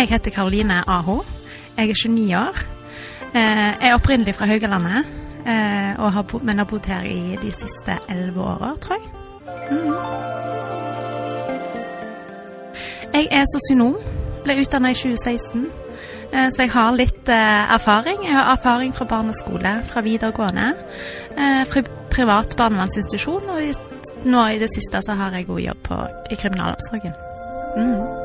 Jeg heter Karoline Aho. Jeg er 29 år. Eh, Jeg er opprinnelig fra Haugalandet, eh, har bo, men har bodd her i de siste elleve åra, tror jeg. Mm. Jeg er sosionom. Ble utdanna i 2016, eh, så jeg har litt erfaring. Jeg har erfaring fra barneskole, fra videregående, fra privat barnevernsinstitusjon, og nå i det siste så har jeg god jobb på, i kriminalomsorgen. Mhm.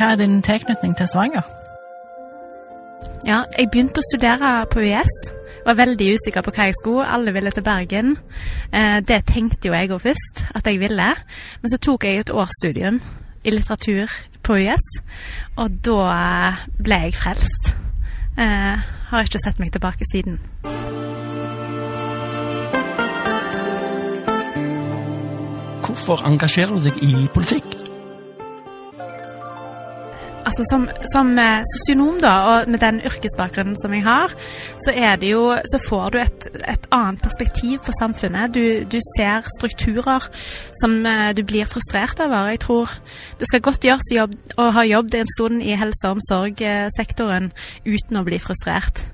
Hva er din tilknytning til Stavanger? Ja, jeg begynte å studere på UiS. Var veldig usikker på hva jeg skulle. Alle ville til Bergen. Eh, det tenkte jo jeg òg først, at jeg ville. Men så tok jeg et årsstudium i litteratur på UiS, og da eh, ble jeg frelst. Eh, har ikke sett meg tilbake siden. Hvorfor engasjerer du deg i politikk? Altså som, som eh, sosionom, da, og med den yrkesbakgrunnen som jeg har, så jo Så får du et, et annet perspektiv på samfunnet. Du, du ser strukturer som eh, du blir frustrert over. Jeg tror det skal godt gjøres jobb, å ha jobbet en stund i helse- og omsorgssektoren uten å bli frustrert.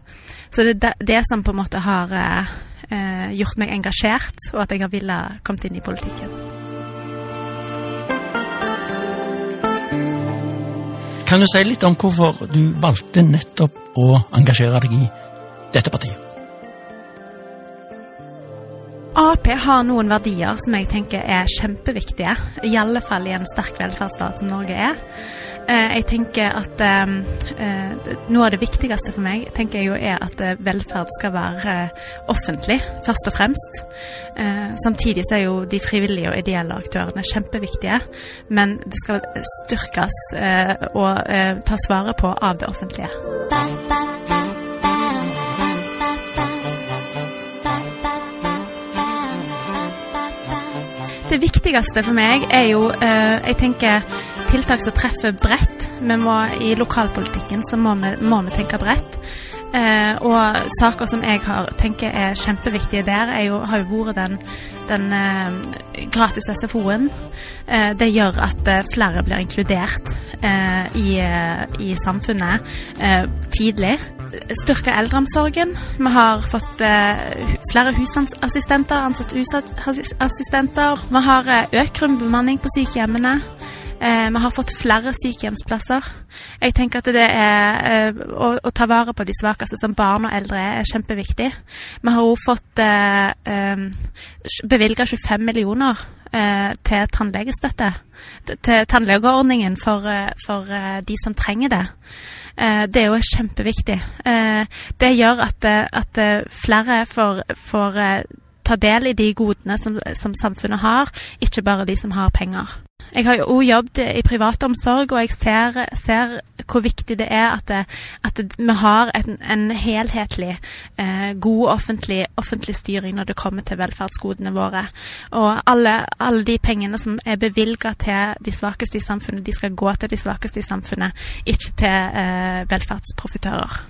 Så det er det, som på en måte har eh, eh, gjort meg engasjert, og at jeg har villet kommet inn i politikken. Kan du si litt om hvorfor du valgte nettopp å engasjere deg i dette partiet? Ap har noen verdier som jeg tenker er kjempeviktige, i alle fall i en sterk velferdsstat som Norge er. Eh, Jeg tenker at eh, eh, Noe av det viktigste for meg tenker jeg jo er at eh, velferd skal være offentlig, først og fremst. Samtidig så er jo de frivillige og ideelle aktørene kjempeviktige, men det skal styrkes og tas vare på av det offentlige. Det viktigste for meg er jo jeg tenker tiltak som treffer bredt. Vi må, I lokalpolitikken så må vi, må vi tenke bredt. Eh, og saker som jeg har, tenker er kjempeviktige der, er jo, har jo vært den, den eh, gratis SFO-en. Eh, det gjør at eh, flere blir inkludert eh, i, eh, i samfunnet tidlig. Styrke eldreomsorgen. Vi har fått flere husassistenter, ansatt husassistenter. Vi har økt grunnbemanning på sykehjemmene. Eh, vi har fått flere sykehjemsplasser. Jeg tenker at det er eh, å, å ta vare på de svakeste som barn og eldre er, er kjempeviktig. Vi har også fått eh, eh, bevilga 25 millioner eh, til tannlegestøtte. Til tannlegeordningen for, eh, for eh, de som trenger det. Det er jo kjempeviktig. Det gjør at, at flere får, får ta del i de godene som, som samfunnet har, ikke bare de som har penger. Jeg har jo jobbet i privatomsorg, og jeg ser, ser hvor viktig det er at, det, at det, vi har en, en helhetlig, eh, god offentlig, offentlig styring når det kommer til velferdsgodene våre. Og alle, alle de pengene som er bevilga til de svakeste i samfunnet, de skal gå til de svakeste i samfunnet, ikke til eh, velferdsprofitører.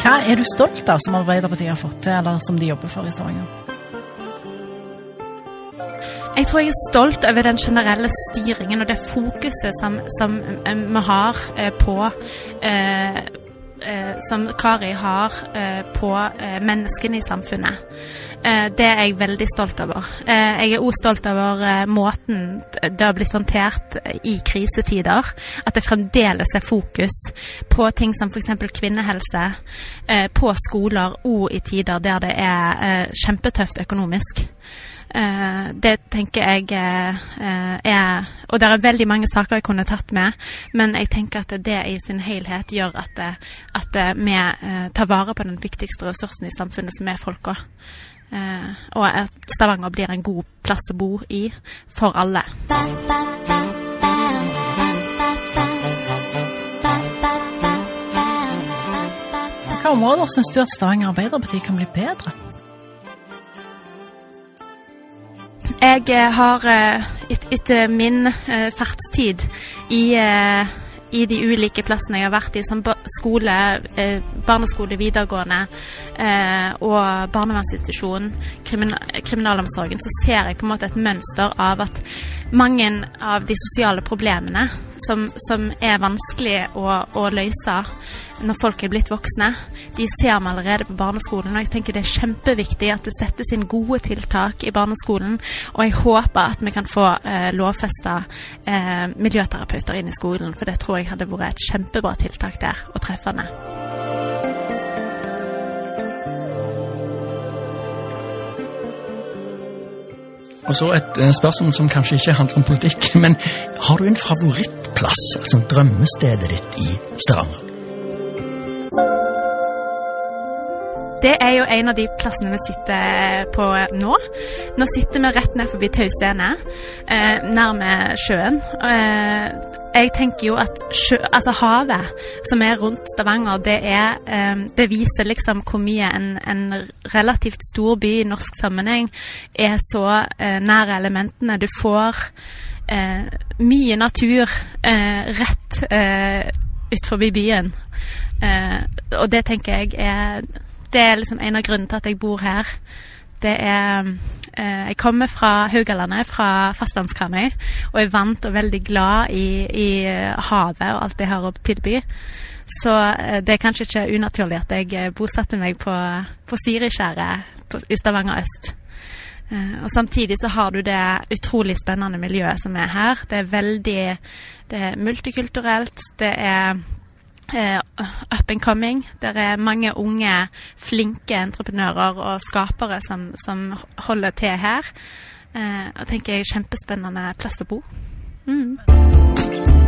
Hva er du stolt av som Arbeiderpartiet har fått til, eller som de jobber for i Stavanger? Jeg tror jeg er stolt over den generelle styringen og det fokuset som, som eh, vi har eh, på eh, Som Kari har på menneskene i samfunnet. Det er jeg veldig stolt over. Jeg er òg stolt over måten det har blitt håndtert i krisetider. At det fremdeles er fokus på ting som f.eks. kvinnehelse, eh, på skoler òg i tider der det er kjempetøft økonomisk. Eh, det tenker jeg eh, er Og det er veldig mange saker jeg kunne tatt med, men jeg tenker at det i sin helhet gjør at, eh, at eh, vi eh, tar vare på den viktigste ressursen i samfunnet, som er folka. Eh, og at Stavanger blir en god plass å bo i for alle. Hvilke områder syns du at Stavanger Arbeiderparti kan bli bedre? Jeg eh, har eh, et, etter min eh, fartstid i, i de ulike plassene jeg har vært i, som skole, barneskole, videregående og barnevernsinstitusjon, krimina kriminalomsorgen, så ser jeg på en måte et mønster av at mange av de sosiale problemene som, som er vanskelig å, å løse når folk er blitt voksne, de ser vi allerede på barneskolen. Og jeg tenker det er kjempeviktig at det settes inn gode tiltak i barneskolen. Og jeg håper at vi kan få eh, lovfesta eh, miljøterapeuter inn i skolen, for det tror jeg hadde vært et kjempebra tiltak der, og treffende. Og så et eh, spørsmål som kanskje ikke handler om politikk, men har du en favorittplass, altså drømmestedet ditt i Stavanger? Det er jo en av de plassene vi sitter på nå. Nå sitter vi rett ned forbi Taustenet, eh, nærme sjøen. Eh, jeg tenker jo at sjø, altså havet som er rundt Stavanger, det, er, eh, det viser liksom hvor mye en, en relativt stor by i norsk sammenheng er så eh, nære elementene. Du får eh, mye natur eh, rett eh, ut forbi byen. Eh, og det tenker jeg er Det er liksom en av grunnene til at jeg bor her. Det er eh, Jeg kommer fra Haugalandet, fra fastlandskarmøy, og er vant og veldig glad i, i eh, havet og alt det har å tilby. Så eh, det er kanskje ikke unaturlig at jeg eh, bosatte meg på, på Siriskjæret i Stavanger øst. Eh, og Samtidig så har du det utrolig spennende miljøet som er her. Det er veldig det er multikulturelt. Det er eh, up and coming. Det er mange unge, flinke entreprenører og skapere som, som holder til her. Eh, og tenker jeg kjempespennende plass å bo. Mm.